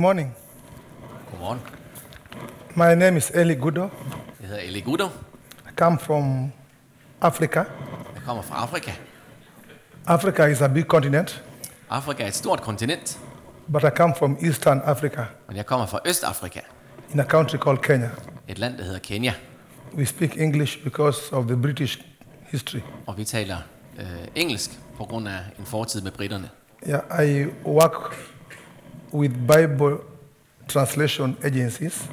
morning. Good morning. My name is Eli Gudo. Jeg hedder Eli Gudo. I come from Africa. Jeg kommer fra Afrika. Africa is a big continent, Afrika er et stort kontinent, but I come from Eastern Africa men jeg kommer fra Østafrika. in a country called Kenya. Et land, der hedder Kenya. We speak English because of the British history. Og vi taler øh, engelsk på grund af en fortid med britterne. Yeah, I work with Bible translation agencies.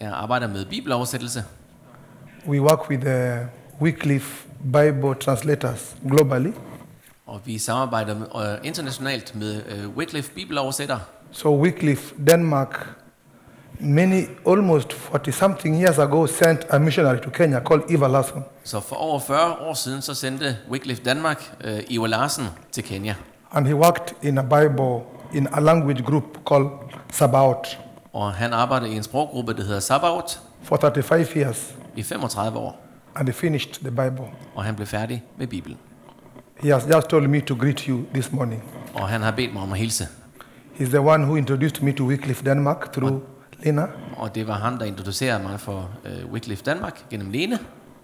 Jeg arbejder med bibeloversættelse, We work with uh, the Wycliffe Bible translators globally. og vi samarbejder med, internationalt med uh, øh, Wycliffe bibeloversætter. So Wycliffe, Denmark, many, almost 40 something years ago, sent a missionary to Kenya called Eva Larson. Så for over 40 år siden, så sendte Wycliffe Danmark øh, uh, Ivar Larsen til Kenya. And he worked in a Bible, in a language group called Sabaoth Og han arbejdede i en sproggruppe, der hedder Sabaoth, for 35 years. i 35 år. And he finished the Bible. Og han blev færdig med Bibelen. He has just told me to greet you this morning. Og han har bedt mig om at hilse. He's the one who introduced me to Wycliffe Denmark through Lena. Og det var ham, der introducerede mig for øh, Wycliffe Danmark gennem Lene.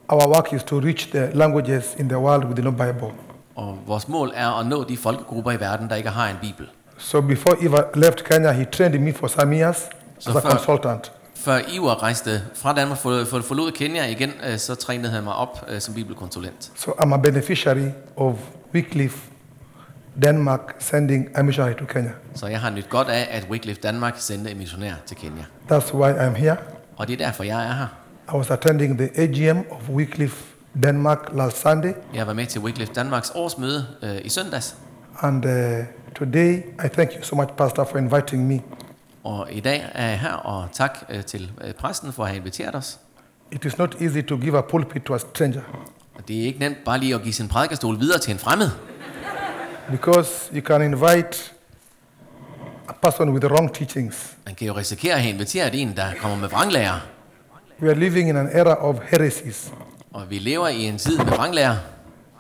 Our work is to reach the languages in the world with no Bible. Og vores mål er at nå de folkegrupper i verden, der ikke har en bibel. So before Eva left Kenya, he trained me for some years So as a far- consultant. Før Ivar rejste fra Danmark for, for forlod Kenya igen, øh, så trænede han mig op øh, som bibelkonsulent. So I'm a beneficiary of Wycliffe Denmark sending a missionary to Kenya. Så jeg har nyt godt af, at Wycliffe Danmark sendte en missionær til Kenya. That's why I'm here. Og det er derfor, jeg er her. I was attending the AGM of Wycliffe Denmark last Sunday, Jeg var med til Wycliffe Danmarks årsmøde øh, i søndags. And uh, today I thank you so much, Pastor, for inviting me. Og i dag er jeg her, og tak øh, til øh, præsten for at have inviteret os. It is not easy to give a pulpit to a stranger Og det er ikke nemt bare lige at give sin prædikestol videre til en fremmed. because you can invite a person with the wrong teachings. Man kan jo risikere at have inviteret en, der kommer med vranglærer. We are living in an era of heresies, Og vi lever i en tid med vranglærer,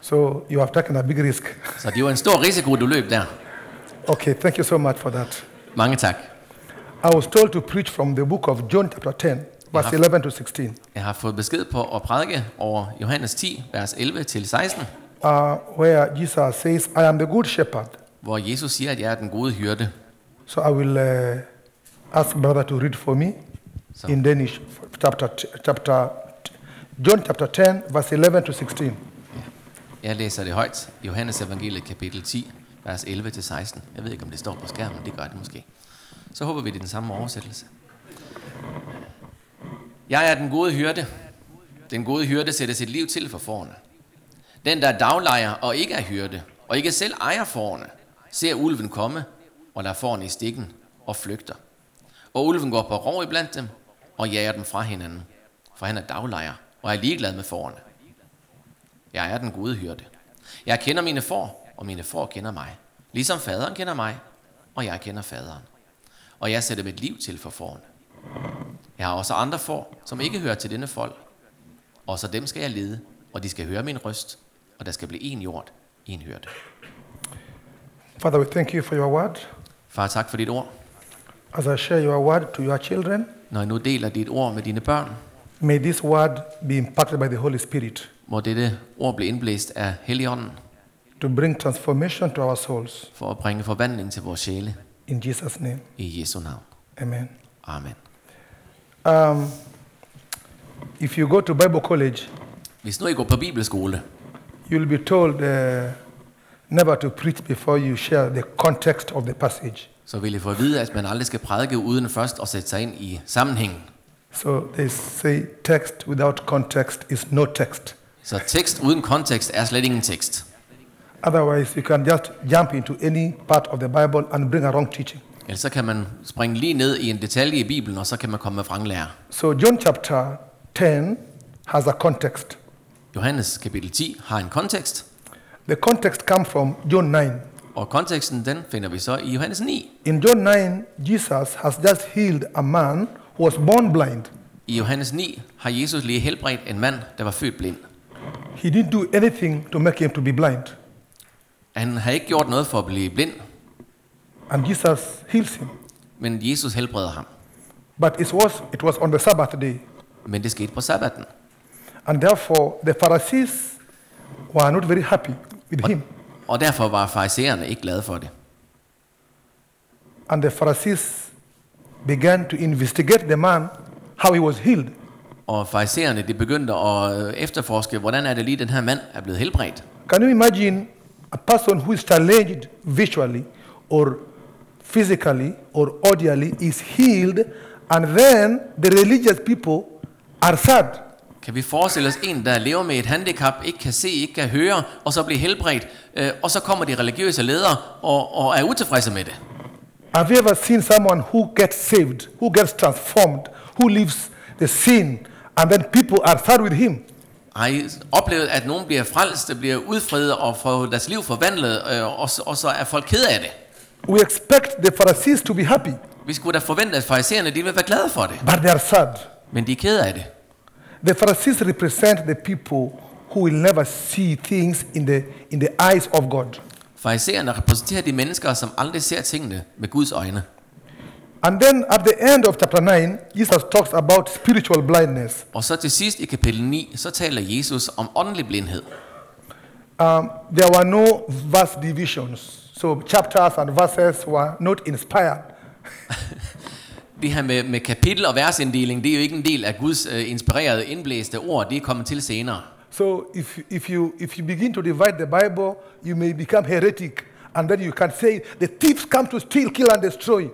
so you have taken a big risk. så det er jo en stor risiko, du løb der. Okay, thank you so much for that. Mange tak. I was told to preach from the book of John, chapter 10, verse Yeah. 11 to 16, Jeg har fået besked på at prædike over Johannes 10, vers 11 til 16, uh, where Jesus says, I am the good shepherd. hvor Jesus siger, at jeg er den gode hyrde. So I will uh, ask brother to read for me So- in Danish, chapter, chapter, John chapter 10, verse 11 to 16. Jeg læser det højt. Johannes evangeliet kapitel 10, vers 11 til 16. Jeg ved ikke, om det står på skærmen, det gør det måske. Så håber vi, det er den samme oversættelse. Jeg er den gode hyrde. Den gode hyrde sætter sit liv til for forerne. Den, der er daglejer og ikke er hyrde, og ikke selv ejer forerne, ser ulven komme og lader forerne i stikken og flygter. Og ulven går på rov iblandt dem og jager dem fra hinanden, for han er daglejer og er ligeglad med forerne. Jeg er den gode hyrde. Jeg kender mine får, og mine får kender mig. Ligesom faderen kender mig, og jeg kender faderen. Og jeg sætter mit liv til for fårene. Jeg har også andre får, som ikke hører til denne folk. Også dem skal jeg lede, og de skal høre min røst, og der skal blive en jord, en hyrde. Father, we thank you for your word. Far, tak for dit ord. As I share your word to your children, Når jeg nu deler dit ord med dine børn, may this word be impacted by the Holy Spirit må dette ord blive indblæst af Helligånden, to bring transformation to our souls. for at bringe forvandling til vores sjæle. In Jesus' name, I Jesu navn. amen. Amen. Um, if you go to Bible college, Hvis nu I går på bibelskole, you'll be told uh, never to preach before you share the context of the passage. så vil I få at vide, at man aldrig skal prædike uden først at sætte sig ind i sammenhængen. So they say text without context is no text. Så tekst uden kontekst er slet ingen tekst. Otherwise, you can just jump into any part of the Bible and bring a wrong teaching. Ellers så kan man springe lige ned i en detalje i Bibelen, og så kan man komme med vranglærer. So John chapter 10 has a context. Johannes kapitel 10 har en kontekst, The context comes from John 9. og konteksten den finder vi så i Johannes 9. In John 9, Jesus has just healed a man was born blind. I Johannes 9 har Jesus lige helbredt en mand, der var født blind. He didn't do anything to make him to be blind. Han har ikke gjort noget for at blive blind, And Jesus heals him. men Jesus helbreder ham. But it was, it was on the Sabbath day. Men det skete på sabbaten. And therefore, the Pharisees were not very happy with him. Og derfor var farisæerne ikke glade for det. And the Pharisees began to investigate the man, how he was healed. Og farisæerne de begyndte at øh, efterforske, hvordan er det lige, den her mand er blevet helbredt. Can you imagine a person who is challenged visually or physically or audially is healed, and then the religious people are sad? Kan vi forestille os en, der lever med et handicap, ikke kan se, ikke kan høre, og så bliver helbredt, øh, og så kommer de religiøse ledere og, og er utilfredse med det. Have you ever seen someone who gets saved, who gets transformed, who leaves the sin, and then people are sad with him? Har I oplevet, at nogen bliver frelst, bliver udfriet og får deres liv forvandlet, øh, og, så- og så er folk ked af det? We expect the Pharisees to be happy, Vi skulle da forvente, at farisæerne de vil være glade for det, but they are sad. men de er ked af det. The Pharisees represent the people who will never see things in the, in the eyes of God. Farisæerne repræsenterer de mennesker, som aldrig ser tingene med Guds øjne. And then at the end of chapter 9, Jesus talks about spiritual blindness. Og så til sidst i kapitel 9, så taler Jesus om åndelig blindhed. Um, there were no verse divisions, so chapters and verses were not inspired. Det her med, med kapitel- og versinddeling, det er jo ikke en del af Guds øh, inspirerede, indblæste ord. Det er kommet til senere. So if, if, you, if you begin to divide the Bible, you may become heretic, and then you can say, the thieves come to steal, kill, and destroy.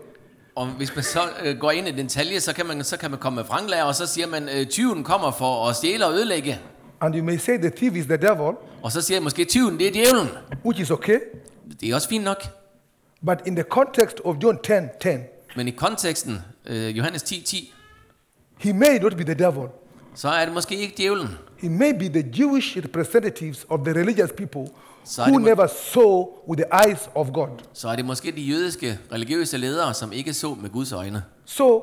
Og hvis man så øh, går ind i detalje, så kan man, så kan man komme med vranglærer, og så siger man, øh, tyven kommer for at stjæle og ødelægge. And you may say the thief is the devil, Og så siger jeg måske, tyven, det er djævlen. which is okay. Det er også fint nok. But in the context of John 10 10, Men i konteksten, øh, Johannes 10, 10, he may not be the devil. så er det måske ikke djævlen. He may be the Jewish representatives of the religious people er who never saw with the eyes of God. Så er det måske de jødiske religiøse ledere, som ikke så med Guds øjne. So,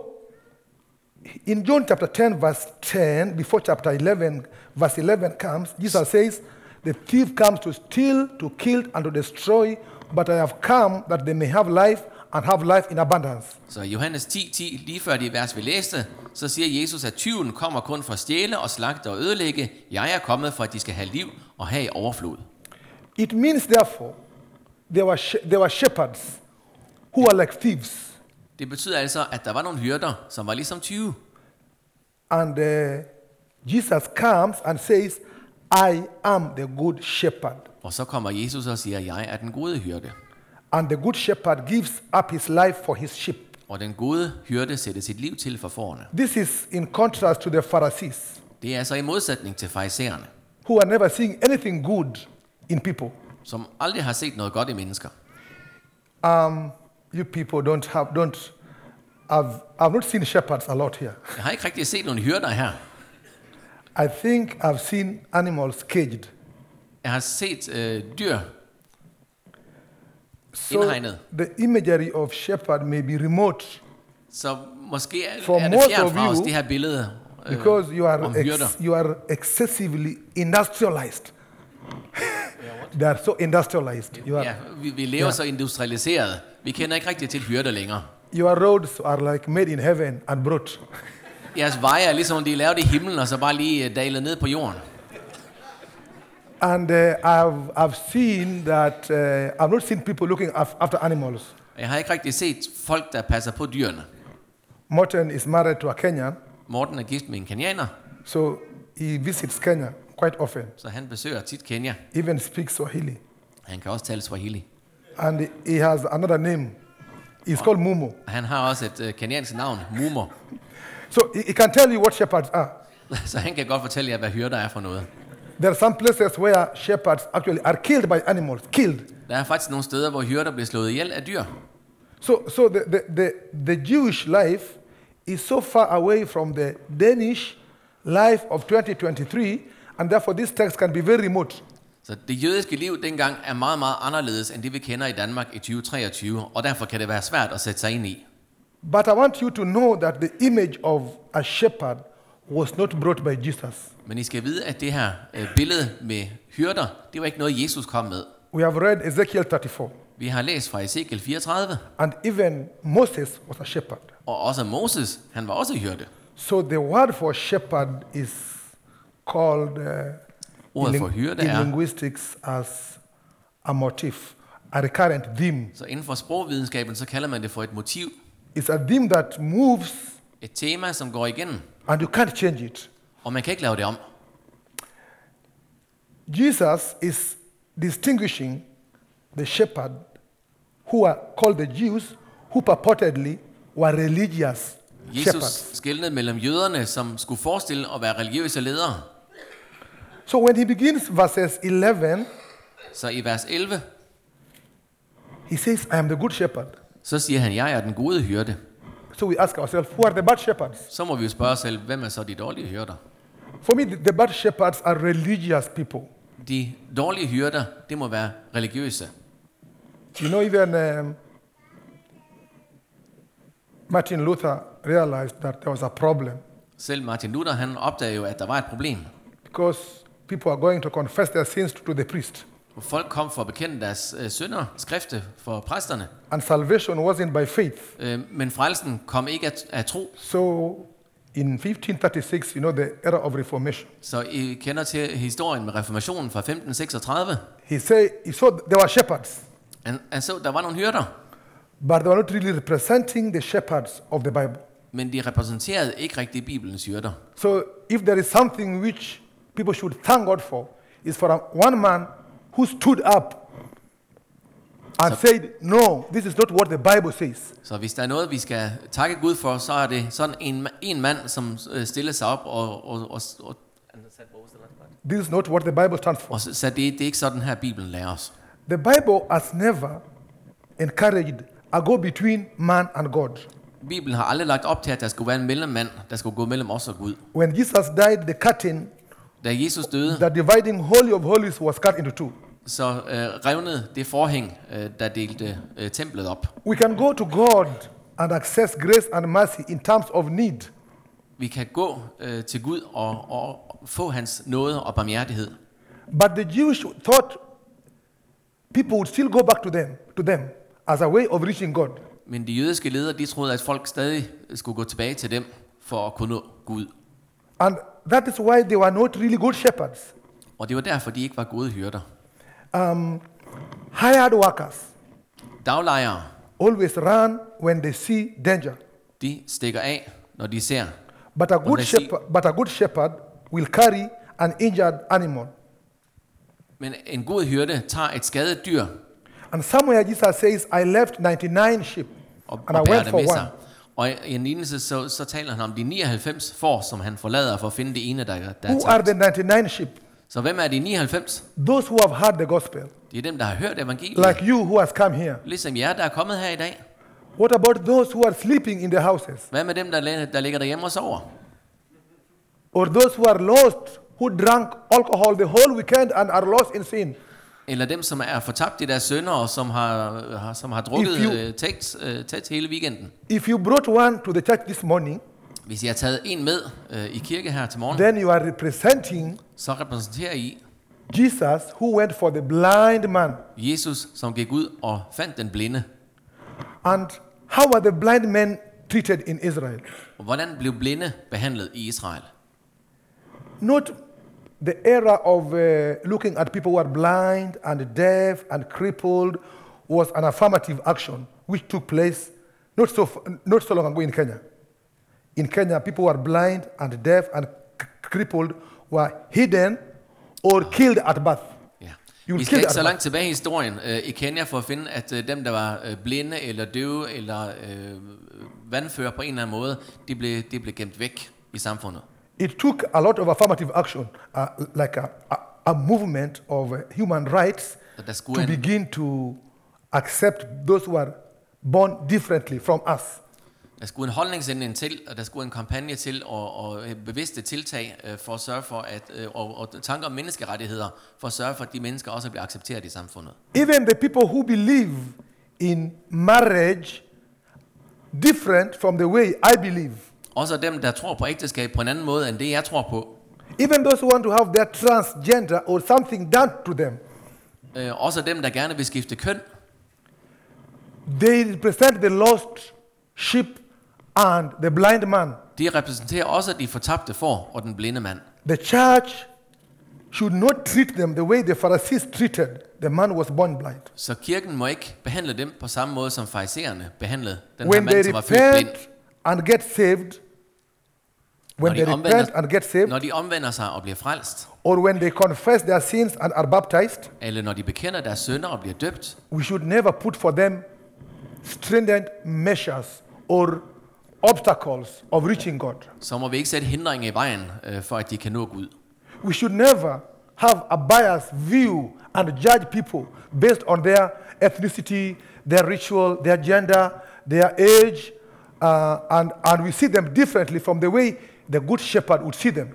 in John chapter 10, verse 10, before chapter 11, verse 11 comes, Jesus says, The thief comes to steal, to kill, and to destroy, but I have come that they may have life and have life in abundance. Så Johannes 10, 10, lige før de vers vi læste, så siger Jesus, at tyven kommer kun for at stjæle og slagte og ødelægge. Jeg er kommet for, at de skal have liv og have i overflod. It means, therefore, there were, there were shepherds who are like thieves, Det betyder altså, at der var nogle hyrder, som var ligesom tyve. and uh, Jesus comes and says, I am the good shepherd. Og så kommer Jesus og siger, jeg er den gode hyrde. And the good shepherd gives up his life for his sheep. Og den gode hyrde sætter sit liv til for forerne. This is in contrast to the Pharisees, Det er altså i modsætning til farisæerne, who are never seeing anything good in people. som aldrig har set noget godt i mennesker. Um, you people don't have, don't, I've, I've not seen shepherds a lot here. Jeg har ikke rigtig set nogle hyrder her. I think I've seen animals caged. Jeg har set øh, dyr, So Indhegnet. the imagery of shepherd may be remote så måske er, For er det most fjern of fra os, det her billede øh, because you are, ex, you are excessively industrialized. they are so industrialized. You are, Ja, vi, vi lever Ja. så industrialiseret. Vi kender ikke rigtig til hyrder længere. Your roads are like made in heaven and brought. Jeres veje er ligesom, de er lavet i himlen, og så bare lige øh, dalet ned på jorden. And uh, I've, I've seen that, uh, I've not seen people looking af- after animals. Jeg har ikke rigtig set folk, der passer på dyrene. Morten is married to a Kenyan, Morten er gift med en kenianer, so he visits Kenya quite often, så han besøger tit Kenya. even speaks Swahili. Han kan også tale Swahili. And he has another name. He's called Mumu. Han har også et øh, keniansk navn, Mumo. So he, he can tell you what shepherds are. Så han kan godt fortælle jer, hvad hyrder er for noget. There are some places where shepherds actually are killed by animals, killed. Der er faktisk nogle steder, hvor hyrder bliver slået ihjel af dyr. So, so the, the, the, the Jewish life is so far away from the Danish life of 2023, and therefore this text can be very remote. Så det jødiske liv dengang er meget, meget anderledes end det, vi kender i Danmark i 2023, og derfor kan det være svært at sætte sig ind i. But I want you to know that the image of a shepherd was not brought by Jesus. Men I skal vide, at det her øh, billede med hyrder, det var ikke noget, Jesus kom med. We have read Ezekiel 34. Vi har læst fra Ezekiel 34, and even Moses was a shepherd. og også Moses, han var også hyrde. So the word for shepherd is called uh, Ordet for hyrde in er, linguistics as a motif, a recurrent theme. så inden for sprogvidenskaben, så kalder man det for et motiv. It's a theme that moves Et tema, som går igennem, and you can't change it. og man kan ikke lave det om. Jesus is distinguishing the shepherd who are called the Jews, who purportedly were religious Jesus shepherds. skældnede mellem jøderne, som skulle forestille at være religiøse ledere. So when he begins verses 11, Så i vers 11, he says, I am the good shepherd. så siger han, jeg er den gode hyrde. So we ask ourselves, who are the bad shepherds? Så må vi jo spørge os selv, hvem er så de dårlige hyrder? For me, the the bad shepherds are religious people. De dårlige hyrder, det må være religiøse. You know, even um, Martin Luther realized that there was a problem Selv Martin Luther, han opdagede jo, at der var et problem. because people are going to confess their sins to the priest. Folk kom for at bekende deres øh, synder, skrifte for præsterne. And salvation wasn't by faith. Øh, men frelsen kom ikke af, af tro. So in 1536, you know, the era of Reformation, Så I kender til historien med reformationen fra 1536. he said he saw there were shepherds, Han, han så, der var nogle hyrder, but they were not really representing the shepherds of the Bible. men de repræsenterede ikke rigtig Bibelens hyrder. So if there is something which people should thank God for, is for a, one man who stood up and said, no, this is not what the Bible says. Så hvis der er noget, vi skal takke Gud for, så er det sådan en, en mand, som øh, stiller sig op og, og, og, og, This is not what the Bible stands for. og så så det, det er ikke sådan her, Bibelen lærer os. The Bible has never encouraged a go between man and God. Bibelen har aldrig lagt op til, at der skulle være en mellemmand, der skulle gå mellem os og Gud. When Jesus died, the curtain, Da Jesus døde, the dividing Holy of Holies, was cut into two. Så øh, revnede det forhæng, øh, der delte øh, templet op. We can go to God and access grace and mercy in times of need. Vi kan gå øh, til Gud og, og få hans nåde og barmhjertighed. But the Jews thought people would still go back to them, to them as a way of reaching God. Men de jødiske ledere, de troede, at folk stadig skulle gå tilbage til dem for at kunne nå Gud. And that is why they were not really good shepherds. Og det var derfor, de ikke var gode hyrder. Um, hired workers Daglejere, always run when they see danger. de stikker af, når de ser. But a good they see- shepherd, but a good shepherd will carry an injured animal. Men en god hyrde tager et skadet dyr And somewhere Jesus says, I left 99 sheep og, and og I bærer went det for med one. sig. Og i i en lignelse, så, så taler han om de 99 får, som han forlader for at finde det ene, der, der er Who are tabt. the 99 sheep? Så hvem er de 99? Those who have heard the gospel, Det er dem, der har hørt evangeliet. like you who has come here. Ligesom jer, der er kommet her i dag. What about those who are sleeping in the houses? Hvad med dem, der, der ligger derhjemme og sover? Or those who are lost, who drank alcohol the whole weekend and are lost in sin? Eller dem, som er fortabt i deres sønder, og som har, har, som har drukket you- øh, tæt, øh, tæt hele weekenden. If you brought one to the church this morning, Hvis jeg har taget en med øh, i kirke her til morgen, then you are representing så repræsenterer I Jesus who went for the blind man. Jesus, som gik ud og fandt den blinde. And how were the blind men treated in Israel? Og hvordan blev blinde behandlet i Israel? Not the era of uh, looking at people who are blind and deaf and crippled was an affirmative action which took place not so, not so long ago in Kenya. In Kenya, people who are blind and deaf and c- crippled were hidden or killed at birth. Ja. You Vi skal ikke så langt tilbage i historien øh, i Kenya for at finde, at øh, dem, der var øh, blinde eller døve eller øh, vandfører på en eller anden måde, de blev, de blev gemt væk i samfundet. It took a lot of affirmative action, uh, like a, a, a movement of uh, human rights, der skulle to en, begin to accept those who are born differently from us. Der skulle en holdningsændring til, og der skulle en kampagne til, og, og øh, bevidste tiltag øh, for at sørge for, at, øh, og, og tanker om menneskerettigheder, for at sørge for, at de mennesker også bliver accepteret i samfundet. Even the people who believe in marriage different from the way I believe. Også dem, der tror på ægteskab på en anden måde, end det jeg tror på. Even those who want to have their transgender or something done to them. Øh, også dem, der gerne vil skifte køn. They represent the lost sheep and the blind man. De repræsenterer også de fortabte får og den blinde mand. The church should not treat them the way the Pharisees treated the man who was born blind. Så kirken må ikke behandle dem på samme måde, som farisæerne behandlede den her When they mand, som var født blind. and get saved, when they repent and get saved, når de omvender sig og bliver frelst, or when they confess their sins and are baptized, eller når de bekender deres synder og bliver døbt, we should never put for them stringent measures or obstacles of reaching God. så må vi ikke sætte hindringer i vejen øh, for, at de kan nå Gud. We should never have a biased view and judge people based on their ethnicity, their ritual, their gender, their age, uh, and, and we see them differently from the way the good shepherd would see them.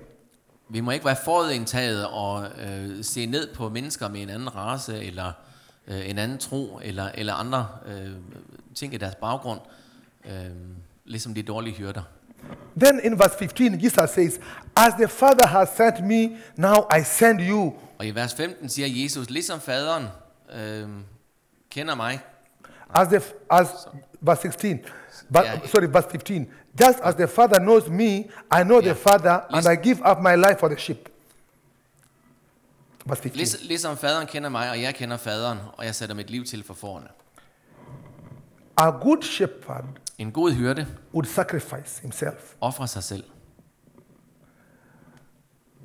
Vi må ikke være forudindtaget og øh, se ned på mennesker med en anden race, eller øh, en anden tro, eller, eller andre øh, ting i deres baggrund, øh, ligesom de dårlige hyrder. Then in verse 15, Jesus says, As the Father has sent me, now I send you. Og i vers 15 siger Jesus, ligesom faderen øh, kender mig, As the as verse 16, but, Yeah. sorry, verse 15. Just as the Father knows me, I know the Yeah. Father, and Listen. I give up my life for the sheep. Verse 15. Liges, ligesom faderen kender mig, og jeg kender faderen, og jeg sætter mit liv til for forne. A good shepherd En god hyrde would sacrifice himself. offrer sig selv.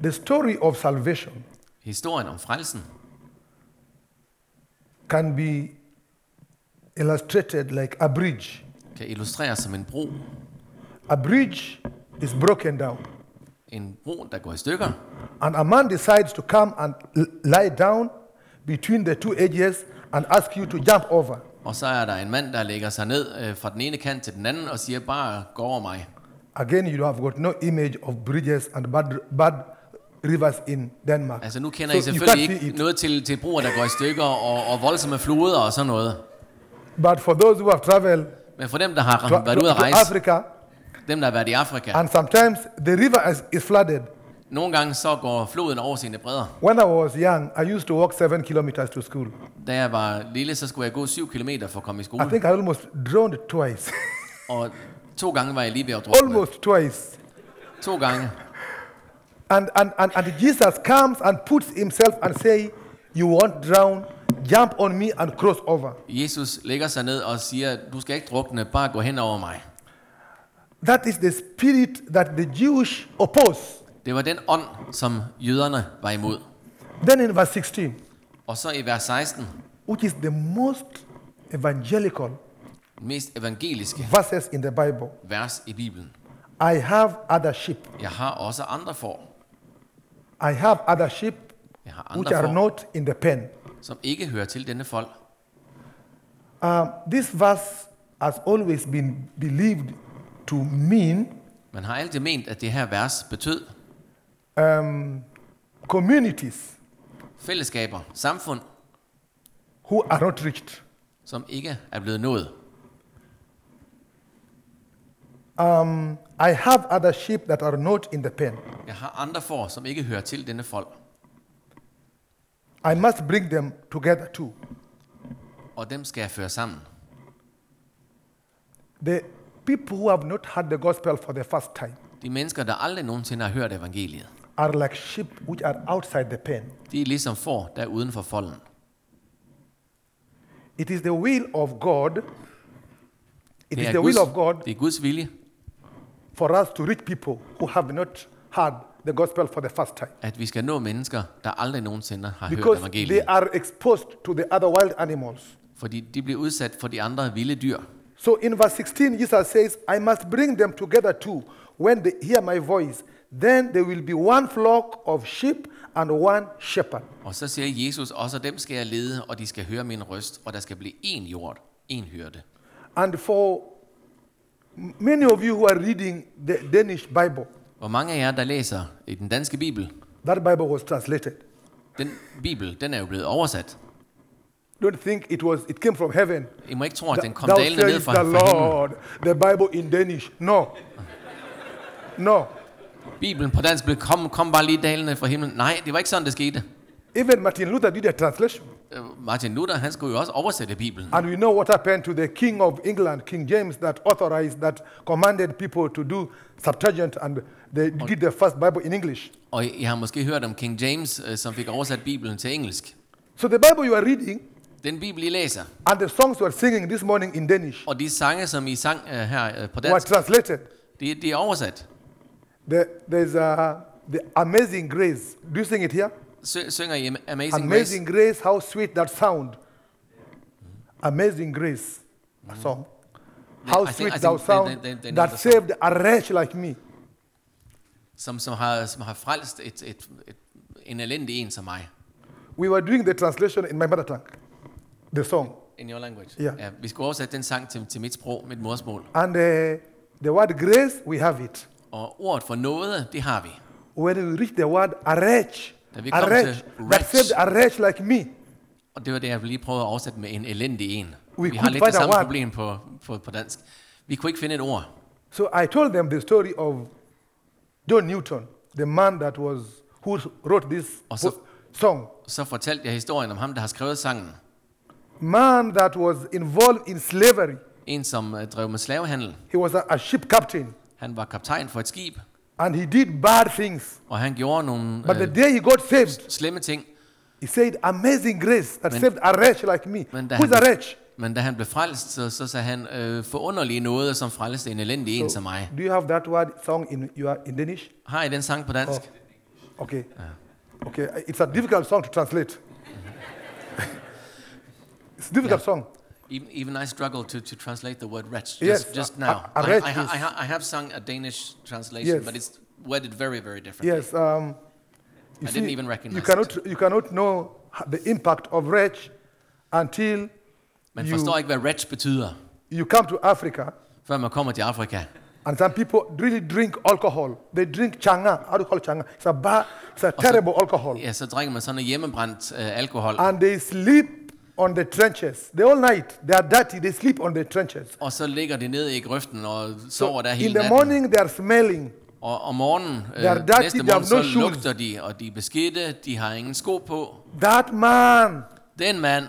The story of salvation Historien om frelsen can be illustrated like a bridge. kan illustreres som en bro. A bridge is broken down, En bro, der går i stykker, and a man decides to come and l- lie down between the two edges and ask you to jump over. Og så er der en mand, der lægger sig ned øh, fra den ene kant til den anden og siger, bare gå over mig. Again, you have got no image of bridges and bad, bad rivers in Denmark. Altså nu kender So I selvfølgelig ikke noget til, til broer, der går i stykker, og, og voldsomme floder og sådan noget. But for those who have traveled Men for dem, der har været ude at rejse, Africa, dem, der har været i Afrika, and sometimes the river is, is flooded. Nogle gange så går floden over sine bredder. When I was young, I used to walk seven kilometers to school. Da jeg var lille, så skulle jeg gå 7 km for at komme i I skole. think I almost drowned twice. Og to gange var jeg lige ved at drukne. almost twice. To gange. And, and, and, and Jesus comes and puts himself and say, you won't drown, jump on me and cross over. Jesus lægger sig ned og siger, du skal ikke drukne, bare gå hen over mig. That is the spirit that the Jewish oppose. Det var den ånd, som jøderne var imod. Then in verse 16, Og så i vers 16, which is the most evangelical den mest evangeliske verses in the Bible, vers i Bibelen. I have other sheep. Jeg har også andre får. I have other sheep Jeg har which andre are får, not in the pen. som ikke hører til denne folk. Um, this verse has always been believed to mean Man har altid ment, at det her vers betød um, communities fællesskaber, samfund, who are not reached. som ikke er blevet nået. Um, I have other sheep that are not in the pen. Jeg har andre får, som ikke hører til denne folk. I must bring them together too. Og dem skal jeg føre sammen. The people who have not heard the gospel for the first time De mennesker, der aldrig nogensinde har hørt evangeliet, are like sheep which are outside the pen. de er ligesom får, der er uden for folden. It is the will of God. It is er, the will of God det er Guds vilje, for us to reach people who have not heard the gospel for the first time. at vi skal nå mennesker, der aldrig nogensinde har hørt Because they evangeliet. are exposed to the other wild animals. Fordi de bliver udsat for de andre vilde dyr. So in verse 16, Jesus says, I must bring them together too. When they hear my voice, then there will be one flock of sheep and one shepherd. Og så siger Jesus, også dem skal jeg lede, og de skal høre min røst, og der skal blive én jord, én hyrde. And for many of you who are reading the Danish Bible, Hvor mange af jer, der læser i den danske bibel, that Bible was translated. den bibel, den er jo blevet oversat. Don't think it was it came from heaven. I må ikke tro, at den kom Thou dalende ned says fra, the fra himlen. Lord, the Bible in Danish. No. No. Bibelen på dansk blev kom, kom bare lige dalende fra himlen. Nej, det var ikke sådan, det skete. Even Martin Luther did a translation. Øh, Martin Luther, han skulle jo også oversætte Bibelen. And we know what happened to the king of England, King James, that authorized, that commanded people to do Septuagint, and they did the first Bible in English. Og I har måske hørt om King James, øh, som fik oversat Bibelen til engelsk. So the Bible you are reading Den Bibel, I læser, and the songs you are singing this morning in Danish og de sange, som I sang øh, her øh, på were dansk, translated. de, de er oversat. The, there's uh, the Amazing Grace. Do you sing it here? Sø, synger I Am- Amazing, Grace? Amazing Grace, how sweet that sound. Amazing Grace, a song. How I sweet thou think sound they- they- they that the song. saved a wretch like me. Som, som, har, som har frelst et, et, et, en elendig en som mig. We were doing the translation in my mother tongue, the song. In your language. Ja. ja vi skulle oversætte den sang til, til mit sprog, mit modersmål. And uh, the word grace, we have it. Og ordet for noget, det har vi. When we reach the word a wretch, Da vi a kom wretch, til that saved a wretch like me. Og det var det, jeg lige prøvede at oversætte med en elendig en. We vi har lidt det a samme word. problem på, på, på dansk. Vi kunne ikke finde et ord. So I told them the story of John Newton, the man that was who wrote this Also- po- song. Så fortalte jeg historien om ham, der har skrevet sangen. Man that was involved in slavery. En, som uh, drev med slavehandel. He was a, a ship captain, Han var kaptajn for et skib, and he did bad things. og han gjorde nogle But the øh, day he got saved, slemme ting. he said, "Amazing grace that Men- saved a wretch like me." Men da, Who's a han, wretch? men da han blev frelst, så, så sagde han, øh, forunderlige noget, som frelste en elendig en som mig. Do you have that word song in your in Danish? Har I den sang på dansk? Okay. Okay. It's a difficult song to translate. it's a difficult song. Even, even I struggle to, to translate the word wretch just, Yes, just now. I- I, ha- I, I have sung a Danish translation, Yes. but it's worded very, very differently. Yes. Um, you I didn't even recognize you cannot you cannot know the impact of wretch until Man you, forstår ikke, hvad wretch betyder, you come to Africa før man kommer til Afrika. and some people really drink alcohol. They drink changa. How do you call it changa? It's a bad, it's a terrible alcohol. Ja, så drikker man sådan noget hjemmebrændt øh, alkohol, And they sleep on the trenches. The all night they are dirty. They sleep on the trenches. og så ligger de nede i grøften og sover der in the natten. morning they are smelling. Og om morgenen, øh, They are dirty, næste they have morgen, så no shoes. lugter de, og de er beskidte, de har ingen sko på. That man, Den mand,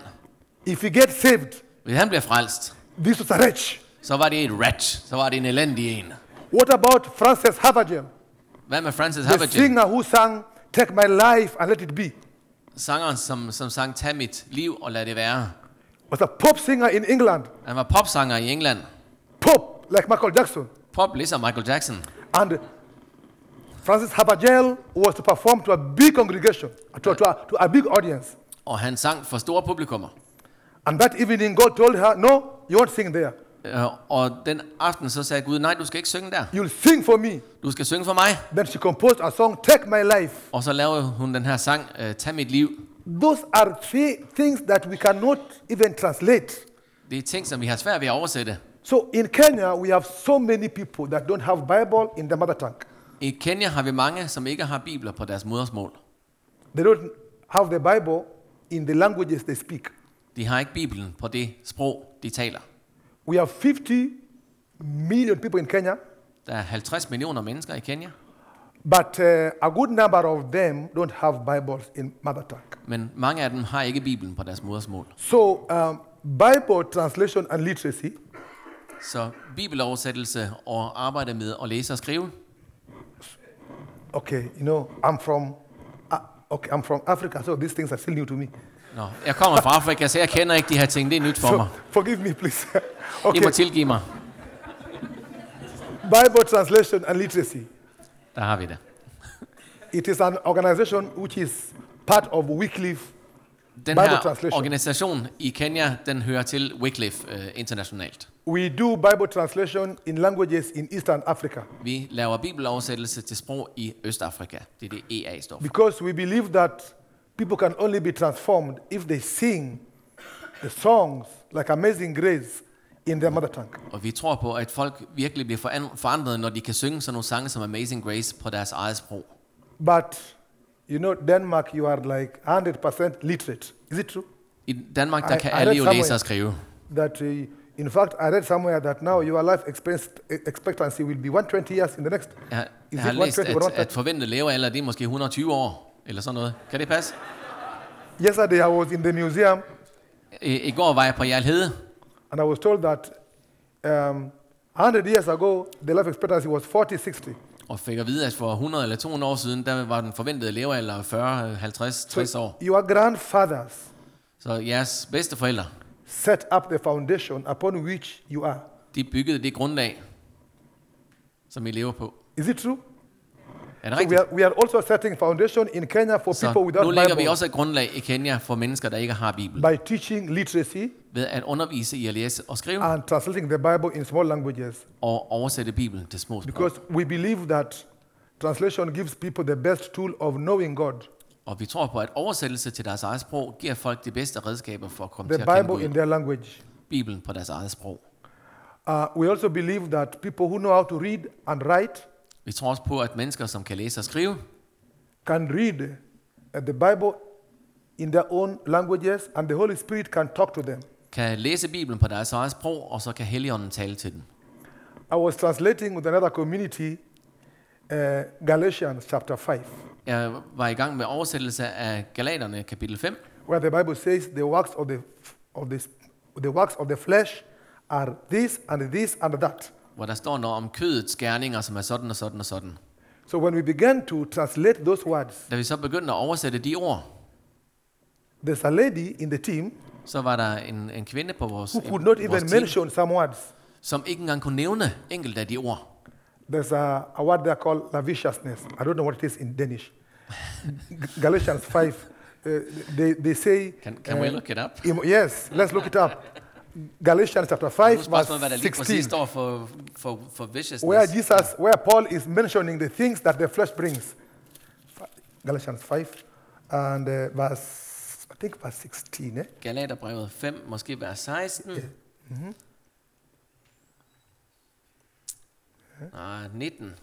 if he gets saved, hvis han bliver frelst, this was a wretch. så var det et wretch, så var det en elendig en. What about Francis Havergal, Hvad med Francis the singer who sang "Take My Life and Let It Be"? Sangeren, som, som sang Tag mit liv og lad det være. Was a pop singer in England. Han var popsanger i England. Pop, like Michael Jackson. Pop ligesom Michael Jackson. And Francis Havergal was to perform to a big congregation, to, to, a, to a big audience. Og han sang for store publikummer. And that evening, God told her, No, you won't sing there. Øh, Og den aften så sagde Gud, nej, du skal ikke synge der. You'll sing for me. Du skal synge for mig. Then she composed a song, Take My Life. Og så lavede hun den her sang, øh, Tag mit liv. Those are three things that we cannot even translate. Det er ting, som vi har svært ved at oversætte. So in Kenya, we have so many people that don't have Bible in their mother tongue. I Kenya har vi mange, som ikke har bibler på deres modersmål. They don't have the Bible in the languages they speak. De har ikke bibelen på det sprog, de taler. We have 50 million people in Kenya, Der er 50 millioner mennesker i Kenya, but uh, a good number of them don't have Bibles in mother tongue. men mange af dem har ikke bibelen på deres modersmål. So um, Bible translation and literacy Så bibeloversættelse og arbejde med at læse og skrive, Okay, you know, I'm from, uh, okay, I'm from Africa, so these things are still new to me. Nå, jeg kommer fra Afrika, så jeg kender ikke de her ting. Det er nyt for So mig. forgive me, please. I okay, må tilgive mig. Bible translation and literacy. Der har vi det. It is an organization which is part of Wycliffe. Den Bible her translation. organisation i Kenya, den hører til Wycliffe uh, internationalt. We do Bible translation in languages in Eastern Africa Vi laver bibeloversættelse til sprog i Østafrika. Det er det EA står for. because we believe that people can only be transformed if they sing the songs like Amazing Grace in their mother tongue. Og vi tror på, at folk virkelig bliver foran- forandret, når de kan synge sådan nogle sange som Amazing Grace på deres eget sprog. But you know, Denmark, you are like 100% literate. Is it true? I Danmark, der I- kan I alle jo læse og skrive. That, uh, in fact, I read somewhere that now your life expect- expectancy will be 120 years in the next. Jeg, Is jeg har læst, 120 at, at forventet levealder, det er måske 120 år, eller sådan noget. Kan det passe? Yesterday I was in the museum I, I går var jeg på Jarl Hede, and I was told that um, 100 years ago the life expectancy was 40-60. og fik at vide, at for 100 eller 200 år siden, der var den forventede levealder 40, 50, 60 år. Your grandfathers Så jeres bedsteforældre, set up the foundation upon which you are. de byggede det grundlag, som I lever på. Is it true? Er det So we rigtigt? are, we are also setting foundation in Kenya for Så people nu without lægger vi Bible også et grundlag i Kenya for mennesker, der ikke har Bibel, by teaching literacy ved at undervise i at læse og skrive and translating the Bible in small languages og oversætte Bibelen til små sprog. because we believe that translation gives people the best tool of knowing God. Og vi tror på, at oversættelse til deres eget sprog giver folk de bedste redskaber for at komme The til at kende Bible in their language. Bibelen på deres eget sprog. Uh, we also believe that people who know how to read and write Vi tror også på, at mennesker, som kan læse og skrive, can read uh, the Bible in their own languages and the Holy Spirit can talk to them. kan læse Bibelen på deres eget sprog, og så kan Helligånden tale til dem. I was translating with another community uh, Galatians chapter 5, Jeg var i gang med oversættelse af Galaterne kapitel 5, where the Bible says the works of the, of the, the works of the flesh are this and this and that. Hvor der står noget om kødets gerninger, som er sådan og sådan og sådan. So when we began to translate those words, Da vi så begyndte at oversætte de ord, there's a lady in the team så var der en, en kvinde på vores, who could not even team, mention some words. som ikke engang kunne nævne enkelte af de ord. There's a, a word there called lasciviousness. I don't know what it is in Danish. Galatians 5, uh, they, they say. Can, can we look it up? yes, let's look it up. Galatians chapter 5, er verse spørgsmålet, hvad der lige præcis 16, for, for, for viciousness. where Jesus, where Paul is mentioning the things that the flesh brings. Galatians 5, and uh, verse, I think verse 16. Eh? Galaterbrevet 5, måske vers 16. Nej, 19.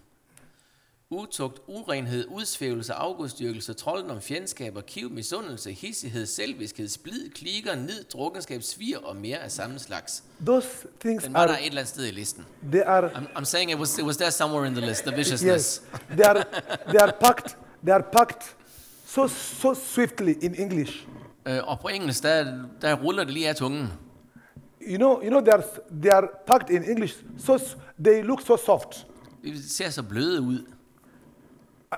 Utugt, urenhed, udsvævelse, afgudstyrkelse, trolddom, fjendskaber, kiv, misundelse, hissighed, selviskhed, splid, klikker, nid, drukkenskab, svir og mere af samme slags. Those things Den var der are, et eller andet sted i listen. they are, I'm, I'm saying it was, it was there somewhere in the list, the viciousness. yes, they are, they are packed, they are packed so, so swiftly in English. Øh, og på engelsk, der, der ruller det lige af tungen. You know, you know, they are, they are packed in English, so they look so soft. Det ser så bløde ud.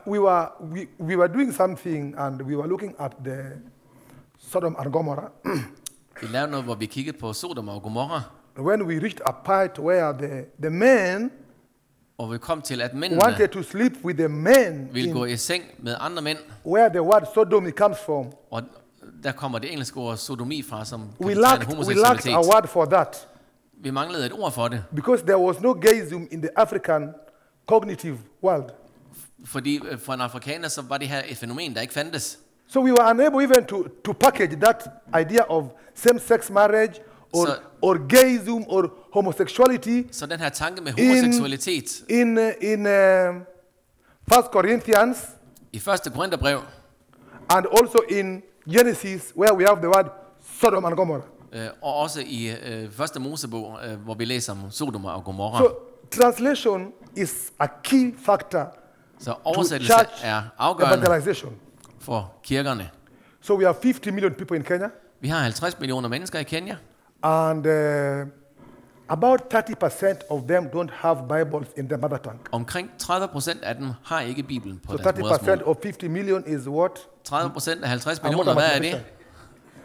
We were, we, we were doing something and we were looking at the Sodom and Gomorrah. Vi lavede noget, hvor vi kiggede på Sodom og Gomorra, when we reached a part where the, the men og vi kom til, at mændene wanted to sleep with the men, ville gå in, i seng med andre mænd, where the word sodomy comes from, og der kommer det engelske ord sodomi fra, som kan we betegne lacked, we lacked homoseksualitet. a word for that Vi manglede et ord for det, because there was no gayism in the African cognitive world. Fordi øh, for en afrikaner, så var det her et fænomen, der ikke fandtes. So we were unable even to, to package that idea of same-sex marriage or, So- or gayism or homosexuality Så den her tanke med homoseksualitet in, uh, in uh, First Corinthians i første Korintherbrev, and also in Genesis where we have the word Sodom and Gomorrah. øh, og også i øh, første Mosebog, øh, hvor vi læser om Sodom og Gomorra. So translation is a key factor Så oversættelse er afgørende for kirkerne. So we have 50 million people in Kenya, Vi har 50 millioner mennesker i Kenya, and uh, about 30% of them don't have Bibles in their mother tongue. Omkring 30 procent af dem har ikke Bibelen på So deres 30% modersmål. of 50 million is what? 30 procent af 50 I'm not millioner, hvad er det?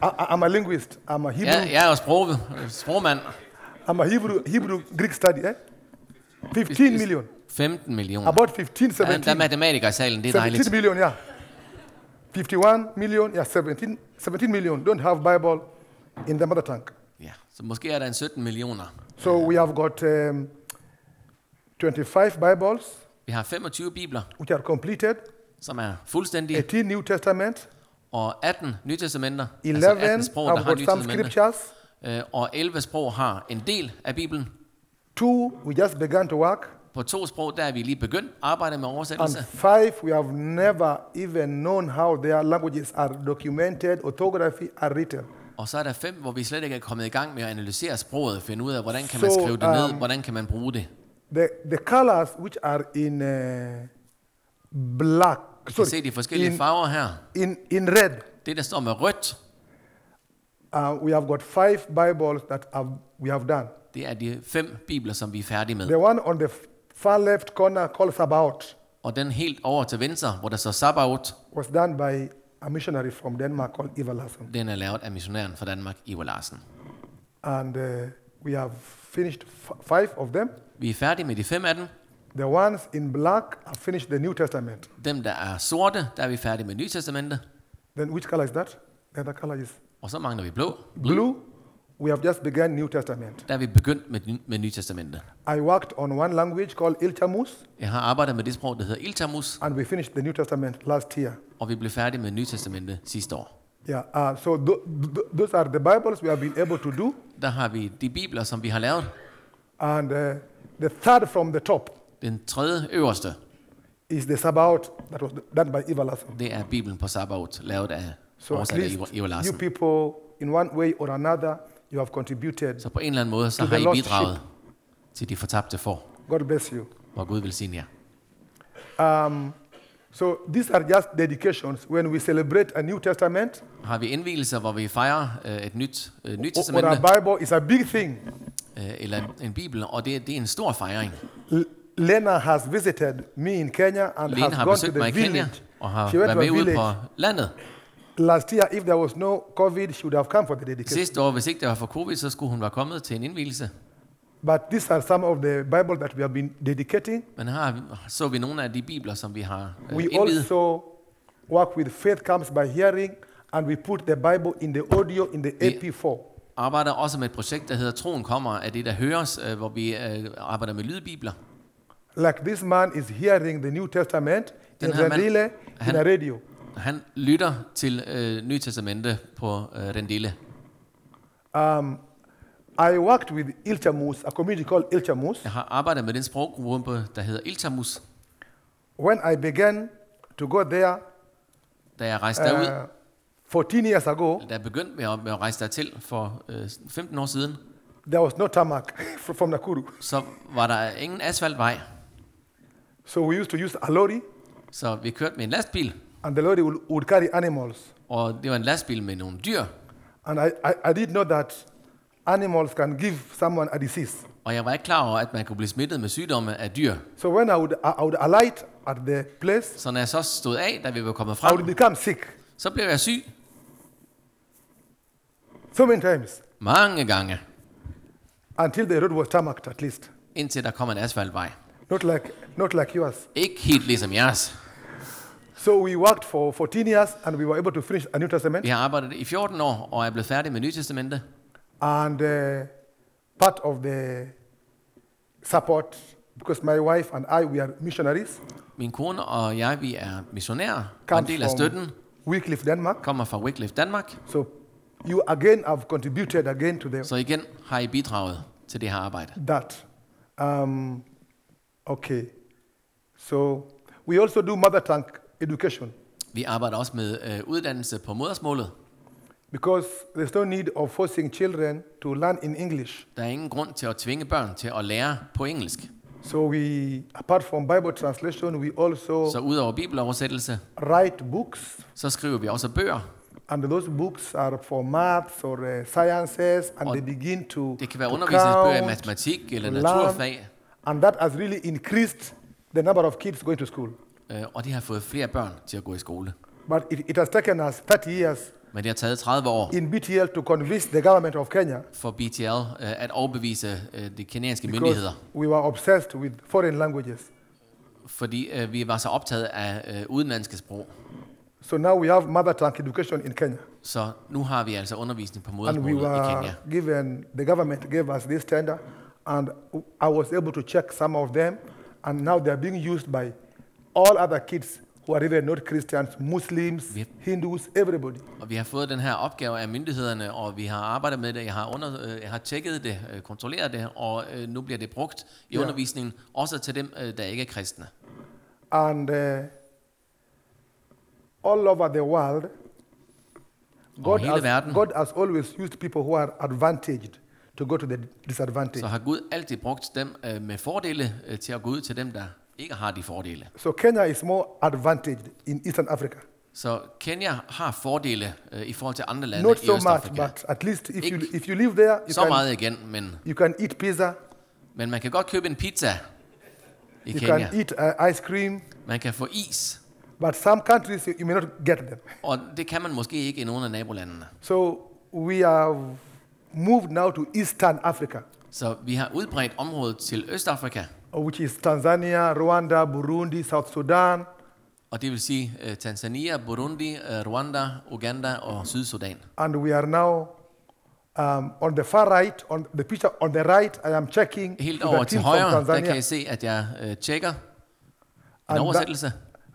I, I'm a linguist. I'm a Hebrew. Ja, jeg er sprog, sprogmand. I'm a Hebrew, Hebrew Greek study. Eh? 15 million. 15 millioner. About 15, Ja, der er 17. matematikere i salen, det er 17 dejligt. million, yeah. 51 million, yeah, 17, 17 million don't have Bible in their mother tongue. Ja, så måske er der en 17 millioner. So we have got um, 25 Bibles, Vi har 25 bibler, which are completed, som er fuldstændige, 18 New Testament, og 18 nytestamenter, 11 altså 18 sprog, der have har got some nytestamenter, scriptures, øh, og 11 sprog har en del af Bibelen. two we just began to work, På to sprog, der er vi lige begyndt at arbejde med and oversættelse. five we have never even known how their languages are documented, orthography are written. Og så er der fem, hvor vi slet ikke er kommet i gang med at analysere sproget, finde ud af, hvordan kan So, man skrive det ned, um, hvordan kan man bruge det. The, the colors which are in uh, black kan sorry, se de forskellige in, farver her. in, in red, Det, der står med rødt, uh, we have got five Bibles that have, we have done. det er de fem bibler, som vi er færdige med. The one on the far left corner called Sabaoth Og den helt over til venstre, hvor der står Sabaoth, was done by a missionary from Denmark called Eva Larsson. den er lavet af missionæren fra Danmark, Ivar Larsen. And uh, we have finished f- five of them. Vi er færdige med de fem af dem. The ones in black have finished the New Testament. Dem, der er sorte, der er vi færdige med Nye Testamente. Then which color is that? The other color is Og så mangler vi blå. blue. We have just begun New Testament. Der er vi begyndt med, med Nye Testamente. I worked on one language called Ilchamus, Jeg har arbejdet med det sprog, der hedder Iltamus, and we finished the New Testament last year. og vi blev færdige med Nye Testamente sidste år. Yeah, uh, so th- th- those are the Bibles we have been able to do. Der har vi de bibler, som vi har lavet. And uh, the third from the top Den tredje øverste, is the Sabaoth that was done by Eva Larsson. det er Bibelen på Sabaoth, lavet af So at oversat af least Ivar- Ivar you Larsen. people, in one way or another, you have contributed. Så på en eller anden måde, så To har the I lost bidraget til de fortabte får, God bless you. hvor Gud jer. Um, so these are just dedications. When we celebrate a New Testament, Har vi indvielser, hvor vi fejrer øh, et nyt øh, nyt or a testamente, Bible is a big thing. øh, eller en, en bibel, og det, det er en stor fejring. L- Lena has visited me in Kenya and Lene has har gone to besøgt the mig i Kenya, village. og har She went været to a med ude village. på landet. Last year, if there was no COVID, she would have come for the dedication. Sidste år, hvis ikke det var for covid, så skulle hun være kommet til en indvielse. But these are some of the Bibles that we have been dedicating. Men her vi- så vi nogle af de bibler, som vi har øh, We indviet. also work with faith comes by hearing, and we put the Bible in the audio in the Vi- AP4. arbejder også med et projekt, der hedder Troen kommer af det, der høres, øh, hvor vi øh, arbejder med lydbibler. Like this man is hearing the New Testament in Den her mand- in han- a radio. Han lytter til øh, Nye Testamente på øh, Rendille. Um, I worked with Ilchamus, a community called Ilchamus. Jeg har arbejdet med den sproggruppe, der hedder Iltamus. When I began to go there Da jeg rejste derud, uh, 14 years ago, da jeg begyndte med at, med at rejse dertil for øh, 15 år siden, there was no tarmac fr- from Nakuru. så var der ingen asfaltvej. So we used to use a lorry, Så vi kørte med en lastbil, and the lorry would, would carry animals. og det var en lastbil med nogle dyr. And I, I, I did know that animals can give someone a disease. Og jeg var ikke klar over, at man kunne blive smittet med sygdomme af dyr. So when I would, I would alight at the place, Så når jeg så stod af, da vi var kommet I would frem, become sick så blev jeg syg so many times mange gange, until the road was tarmacked at least. indtil der kom en asfaltvej. Not like, not like yours. Ikke helt ligesom jeres. So we worked for 14 years and we were able to finish a New Testament. Vi har arbejdet i 14 år, og er blevet færdige med Nye Testamente. And uh, part of the support, because my wife and I, we are missionaries, Min kone og jeg, vi er missionærer, og en comes del af from støtten Wycliffe, Denmark. kommer fra Wycliffe Danmark. So you again have contributed again to the, Så igen har I bidraget til det her arbejde. that. Um, okay. So we also do mother tongue education Vi arbejder også med øh, uddannelse på modersmålet. because there's no need of forcing children to learn in English. Der er ingen grund til at tvinge børn til at lære på engelsk. So we, apart from Bible translation, we also Så udover bibeloversættelse, write books, så skriver vi også bøger. and those books are for maths or uh, sciences, and Og they begin to, Det kan være undervisningsbøger i matematik eller learn, naturfag. and that has really increased the number of kids going to school. Øh, Og de har fået flere børn til at gå i skole. But it, it has taken us 30 years Men det har taget 30 år in BTL to convince the government of Kenya for BTL øh, at overbevise øh, de kenyanske myndigheder. we were obsessed with foreign languages. Fordi øh, vi var så optaget af øh, udenlandske sprog. So now we have mother tongue education in Kenya. Så nu har vi altså undervisning på And we modersmålet i Kenya. given, the government gave us this tender, and I was able to check some of them, and now they are being used by all other kids who are even not Christians, Muslims, Yep. Hindus, everybody. Og vi har fået den her opgave af myndighederne, og vi har arbejdet med det. Jeg har, under, øh, jeg har tjekket det, øh, kontrolleret det, og øh, nu bliver det brugt i Ja. undervisningen, også til dem, der ikke er kristne. And uh, all over the world, God has, verden. God has always used people who are advantaged to go to the disadvantaged. Så har Gud altid brugt dem med fordele til at gå ud til dem, der ikke har de fordele. So Kenya is more advantaged in Eastern Africa. Så Kenya har fordele øh, i forhold til andre lande Not i so much, Østafrika. but at least if you, Ikke if you live there, you Så can, meget igen, men, you can eat pizza, men man kan godt købe en pizza i you Kenya. can eat uh, ice cream, Man kan få is, but some countries you, you may not get them. og det kan man måske ikke i nogle af nabolandene. So we are moved now to Eastern Africa, Så vi har udbredt området til Østafrika, which is Tanzania, Rwanda, Burundi, South Sudan, og det vil sige uh, Tanzania, Burundi, uh, Rwanda, Uganda og Sydsudan. and we are now um, on the far right, on the picture on the right, I am checking Helt over til højre, der kan. I se, at jeg uh, tjekker en And that- oversættelse,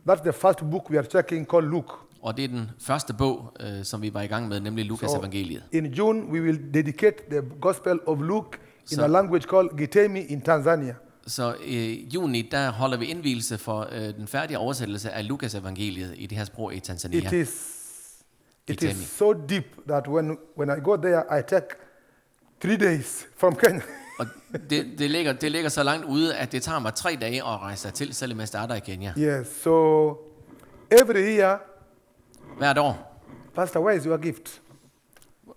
That's the first book we are checking called Luke. og det er den første bog, uh, som vi var i gang med, nemlig Lukas So evangeliet. in June, we will dedicate the Gospel of Luke in So- a language called Gitemi in Tanzania. Så i juni, der holder vi indvielse for øh, den færdige oversættelse af Lukas evangeliet i det her sprog i Tanzania. It is, it is so deep that when, when I go there, I take three days from Kenya. Og det, det, ligger, det ligger så langt ude, at det tager mig tre dage at rejse til, selvom jeg starter i Kenya. yes, so every year, Hvert år. Pastor, where is your gift?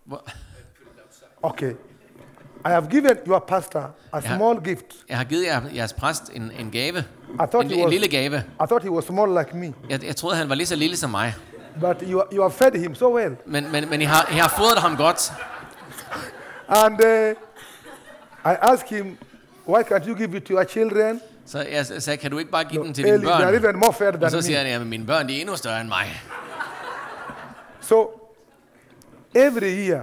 Hvor- Okay. I have given your pastor a Yeah. small gift. Jeg har givet jer, jeres præst en, en gave. I thought En, he en was, lille gave. I thought he was small like me, Jeg, jeg troede, han var lige så lille som mig. but you, you have fed him so well. Men, men, men I, har, I har fodret ham godt. And uh, I asked him, why can't you give it to your children? Så jeg sagde, kan du ikke bare give No, den til dine Eli, børn? even more fed Og than så siger han, at mine børn de er endnu større end mig. So every year,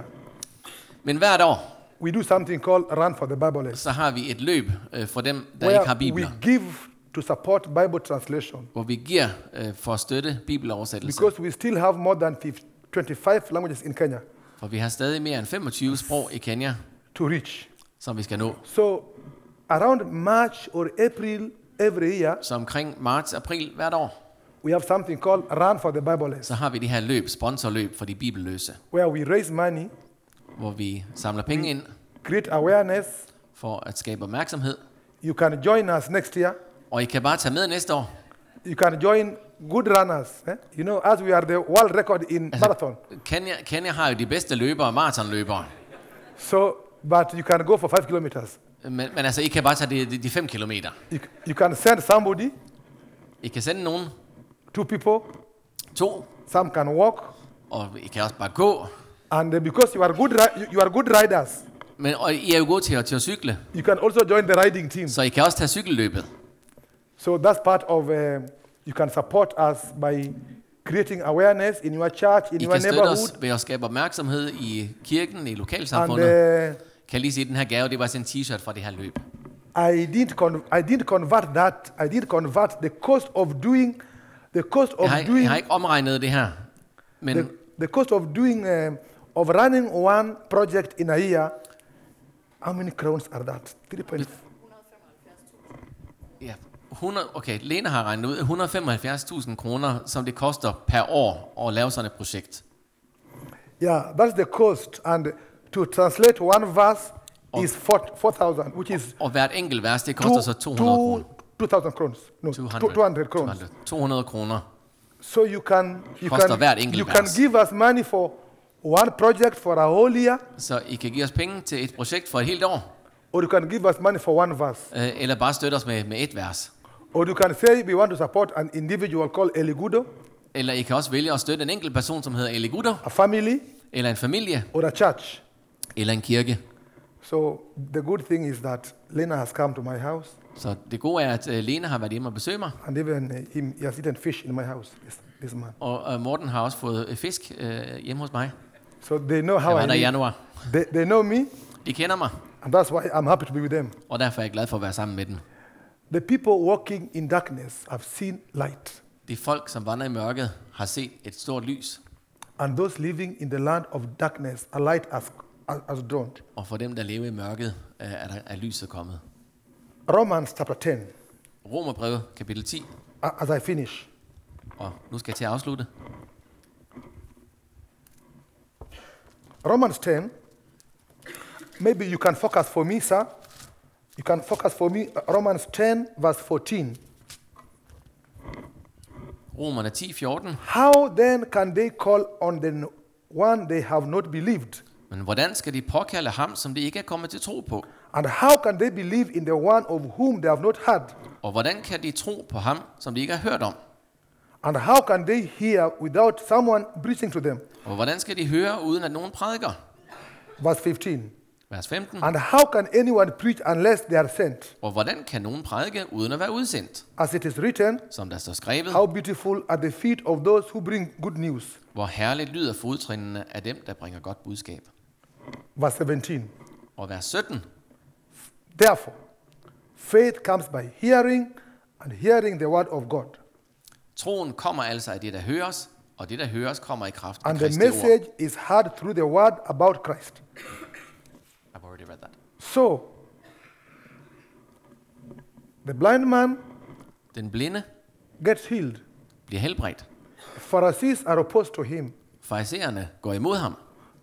Men hvert år, we do something called Run for the Bible, så har vi et løb øh, for dem, der where ikke har we bibler. give to support Bible translation Hvor vi giver øh, for at støtte bibeloversættelse. because we still have more than 50, 25 languages in Kenya For vi har stadig mere end 25 sprog i Kenya, to reach. som vi skal nå. So around March or April every year, Så omkring marts, april hvert år, we have something called Run for the Bible, så har vi det her løb, sponsorløb for de bibelløse, where we raise money, hvor vi samler penge ind create awareness. for at skabe opmærksomhed. You can join us next year. Og I kan bare tage med næste år. You can join good runners. eh? You know, as we are the world record in marathon. Kenya, Kenya har jo de bedste løbere, maratonløbere. So, but you can go for five kilometers. Men, men altså, I kan bare tage de, de, de 5 kilometer. You, you can send somebody, I kan sende nogen, two people, to, some can walk, og I kan også bare gå. And uh, because you are good, ri- you- are good riders, Men og I er jo gode til at, til at cykle, you can also join the riding team. så I kan også tage cykelløbet. So that's part of. Uh, you can support us by creating awareness in your church, in I your kan støtte neighborhood, os ved at skabe opmærksomhed i kirken, i and lokalsamfundet. uh, Kan jeg lige at den her gave, det var sådan en t-shirt fra det her løb. I didn't con- I didn't convert that. I didn't convert the cost of doing the cost of Jeg har, doing jeg har ikke omregnet det her, men the, the cost of doing uh, of running one project in a year. How many crowns are that? Three point. ja, 100, okay, Lena har regnet ud 175.000 kroner, som det koster per år at lave sådan et projekt. Yeah, that's the cost. And to translate one verse is four four thousand, which is Og hvert enkelt vers, det koster så 200 kroner. two, 2,000 crowns. No, 200, 200 crowns. 200, 200 kroner. So you can you Koster can hvert enkelt you can vers. give us money for one project for a whole year, Så I kan give os penge til et projekt for et helt år, or you can give us money for one verse, øh, eller bare støtte os med, med et vers. or you can say we want to support an individual called Eligudo, Eller I kan også vælge at støtte en enkelt person, som hedder Eli Gutter, a family, eller en familie, or a church. eller en kirke. So the good thing is that Lena has come to my house, Så det gode er, at øh, Lena har været hjemme og besøge mig, and even uh, him, he has eaten fish in my house. This, this man. og øh, Morten har også fået øh, fisk øh, hjemme hos mig. So they know how Jeg var I der i live. januar. They, they know me, De kender mig, and that's why I'm happy to be with them. og derfor er jeg glad for at være sammen med dem. The people walking in darkness have seen light, De folk, som vandrer i mørket, har set et stort lys, and those living in the land of darkness, a light has, has, has dawned. og for dem, der lever i mørket, øh, er, der, er lyset kommet. Romans chapter 10, Romerbrevet, kapitel 10, a- as I finish. og nu skal jeg til at afslutte. Romans 10, maybe you can focus for me, sir. You can focus for me, Romans 10, verse 14. Romerne 10:14. How then can they call on the one they have not believed? Men hvordan skal de påkalde ham, som de ikke er kommet til tro på? And how can they believe in the one of whom they have not heard? Og hvordan kan de tro på ham, som de ikke har hørt om? And how can they hear without someone preaching to them? Og hvordan skal de høre, uden at nogen prædiker? Verse 15. Vers 15. And how can anyone preach unless they are sent? Og hvordan kan nogen prædike, uden at være udsendt? As it is written, Som der står skrevet, how beautiful are the feet of those who bring good news. hvor herligt lyder fodtrinene af dem, der bringer godt budskab. Verse 17. Og vers 17. Therefore, faith comes by hearing, and hearing the word of God. Troen kommer altså af det, der høres, og det, der høres, kommer i kraft af And the Kristi ord. message is heard through the word about Christ. I've already read that. So, the blind man Den blinde gets healed. bliver helbredt. Pharisees are opposed to him, Farisæerne går imod ham,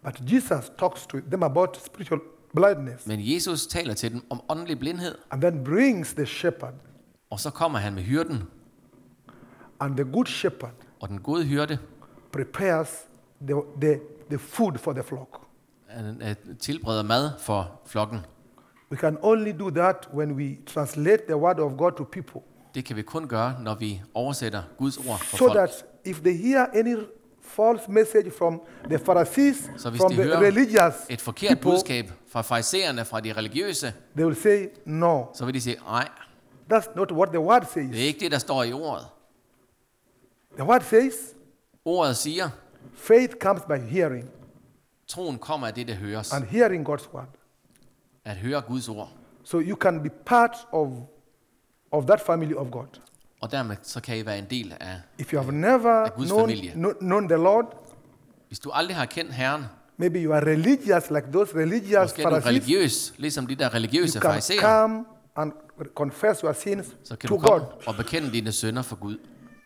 but Jesus talks to them about spiritual blindness men Jesus taler til dem om åndelig blindhed, and then brings the shepherd. og så kommer han med hyrden, And the good shepherd og den gode hyrde prepares the, the, the food for the flock. han, øh, tilbereder mad for flokken. We can only do that when we translate the word of God to people. Det kan vi kun gøre, når vi oversætter Guds ord for So folk. that if they hear any false message from the Pharisees, Så hvis from de the hører religious et forkert people, budskab fra farisæerne, fra de religiøse, they will say, no, så vil de sige, nej, that's not what the word det says. er ikke det, der står i ordet. The word says, Ordet siger, faith comes by hearing, troen kommer af det, der høres. and hearing God's word. At høre Guds ord. So you can be part of, of that family of God. Og dermed så kan I være en del af, If you have never Guds known, familie. kno- known the Lord, hvis du aldrig har kendt Herren, maybe you are religious like those religious måske er du Pharisees, religiøs, ligesom de der religiøse you can come and confess your sins så kan to du komme God. og bekende dine sønder for Gud.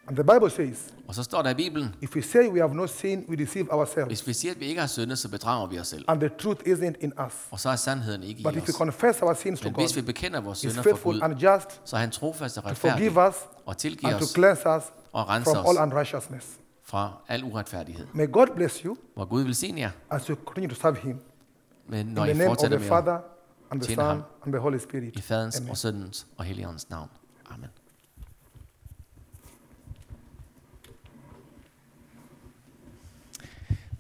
And the Bible says, Og så står der i Bibelen, if we say we have no sin, we deceive ourselves. hvis vi siger, at vi ikke har syndet, så bedrager vi os selv. And the truth isn't in us. Og så er sandheden ikke i But if we os. confess our sins to Men God, hvis vi bekender vores He's synder for faithful Gud, and just så er han trofast og to retfærdig forgive us og tilgiver and to os cleanse us og rense from all os unrighteousness. fra al uretfærdighed. May God bless you Hvor Gud vil sige jer, as you continue to serve Him. men In når the I name of fortsætter the med at Father, and the ham Son, and the Holy Spirit. i faderens Amen. og søndens og helligåndens navn. Amen.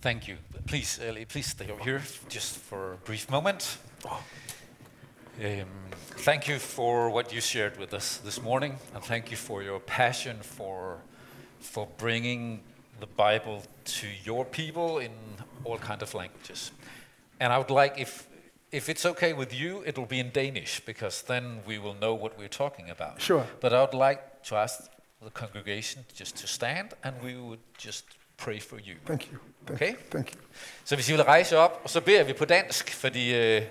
Thank you. Please, Ellie, please stay over here just for a brief moment. Um, thank you for what you shared with us this morning, and thank you for your passion for for bringing the Bible to your people in all kind of languages. And I would like, if if it's okay with you, it will be in Danish because then we will know what we're talking about. Sure. But I would like to ask the congregation just to stand, and we would just pray for you. Thank you. Thank Okay. Thank you. Så hvis I vil rejse op, og så beder vi på dansk, fordi uh,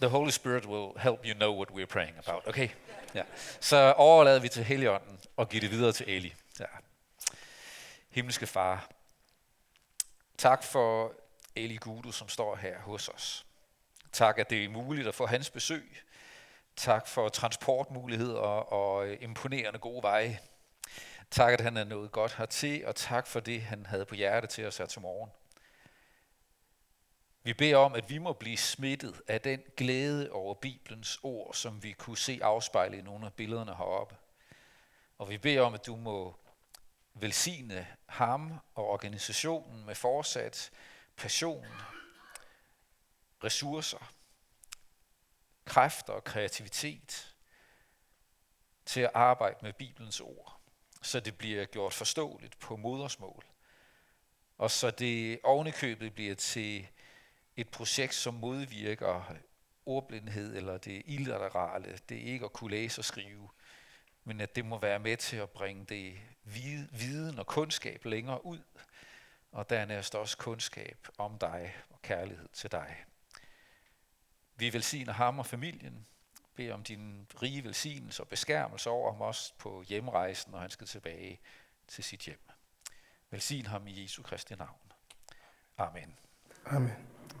the Holy Spirit will help you know what we're praying about. Okay? Ja. Så overlader vi til Helligånden og giver det videre til Eli. Ja. Himmelske Far, tak for Eli Gudu, som står her hos os. Tak, at det er muligt at få hans besøg. Tak for transportmuligheder og imponerende gode veje. Tak, at han er nået godt hertil, og tak for det, han havde på hjerte til os her til morgen. Vi beder om, at vi må blive smittet af den glæde over Bibelens ord, som vi kunne se afspejlet i nogle af billederne heroppe. Og vi beder om, at du må velsigne ham og organisationen med fortsat passion, ressourcer, kræfter og kreativitet til at arbejde med Bibelens ord, så det bliver gjort forståeligt på modersmål, og så det ovenikøbet bliver til et projekt, som modvirker ordblindhed eller det illiterale, det ikke at kunne læse og skrive, men at det må være med til at bringe det viden og kundskab længere ud, og dernæst også kundskab om dig og kærlighed til dig. Vi velsigner ham og familien, beder om din rige velsignelse og beskærmelse over ham også på hjemrejsen, når han skal tilbage til sit hjem. Velsign ham i Jesu Kristi navn. Amen. Amen.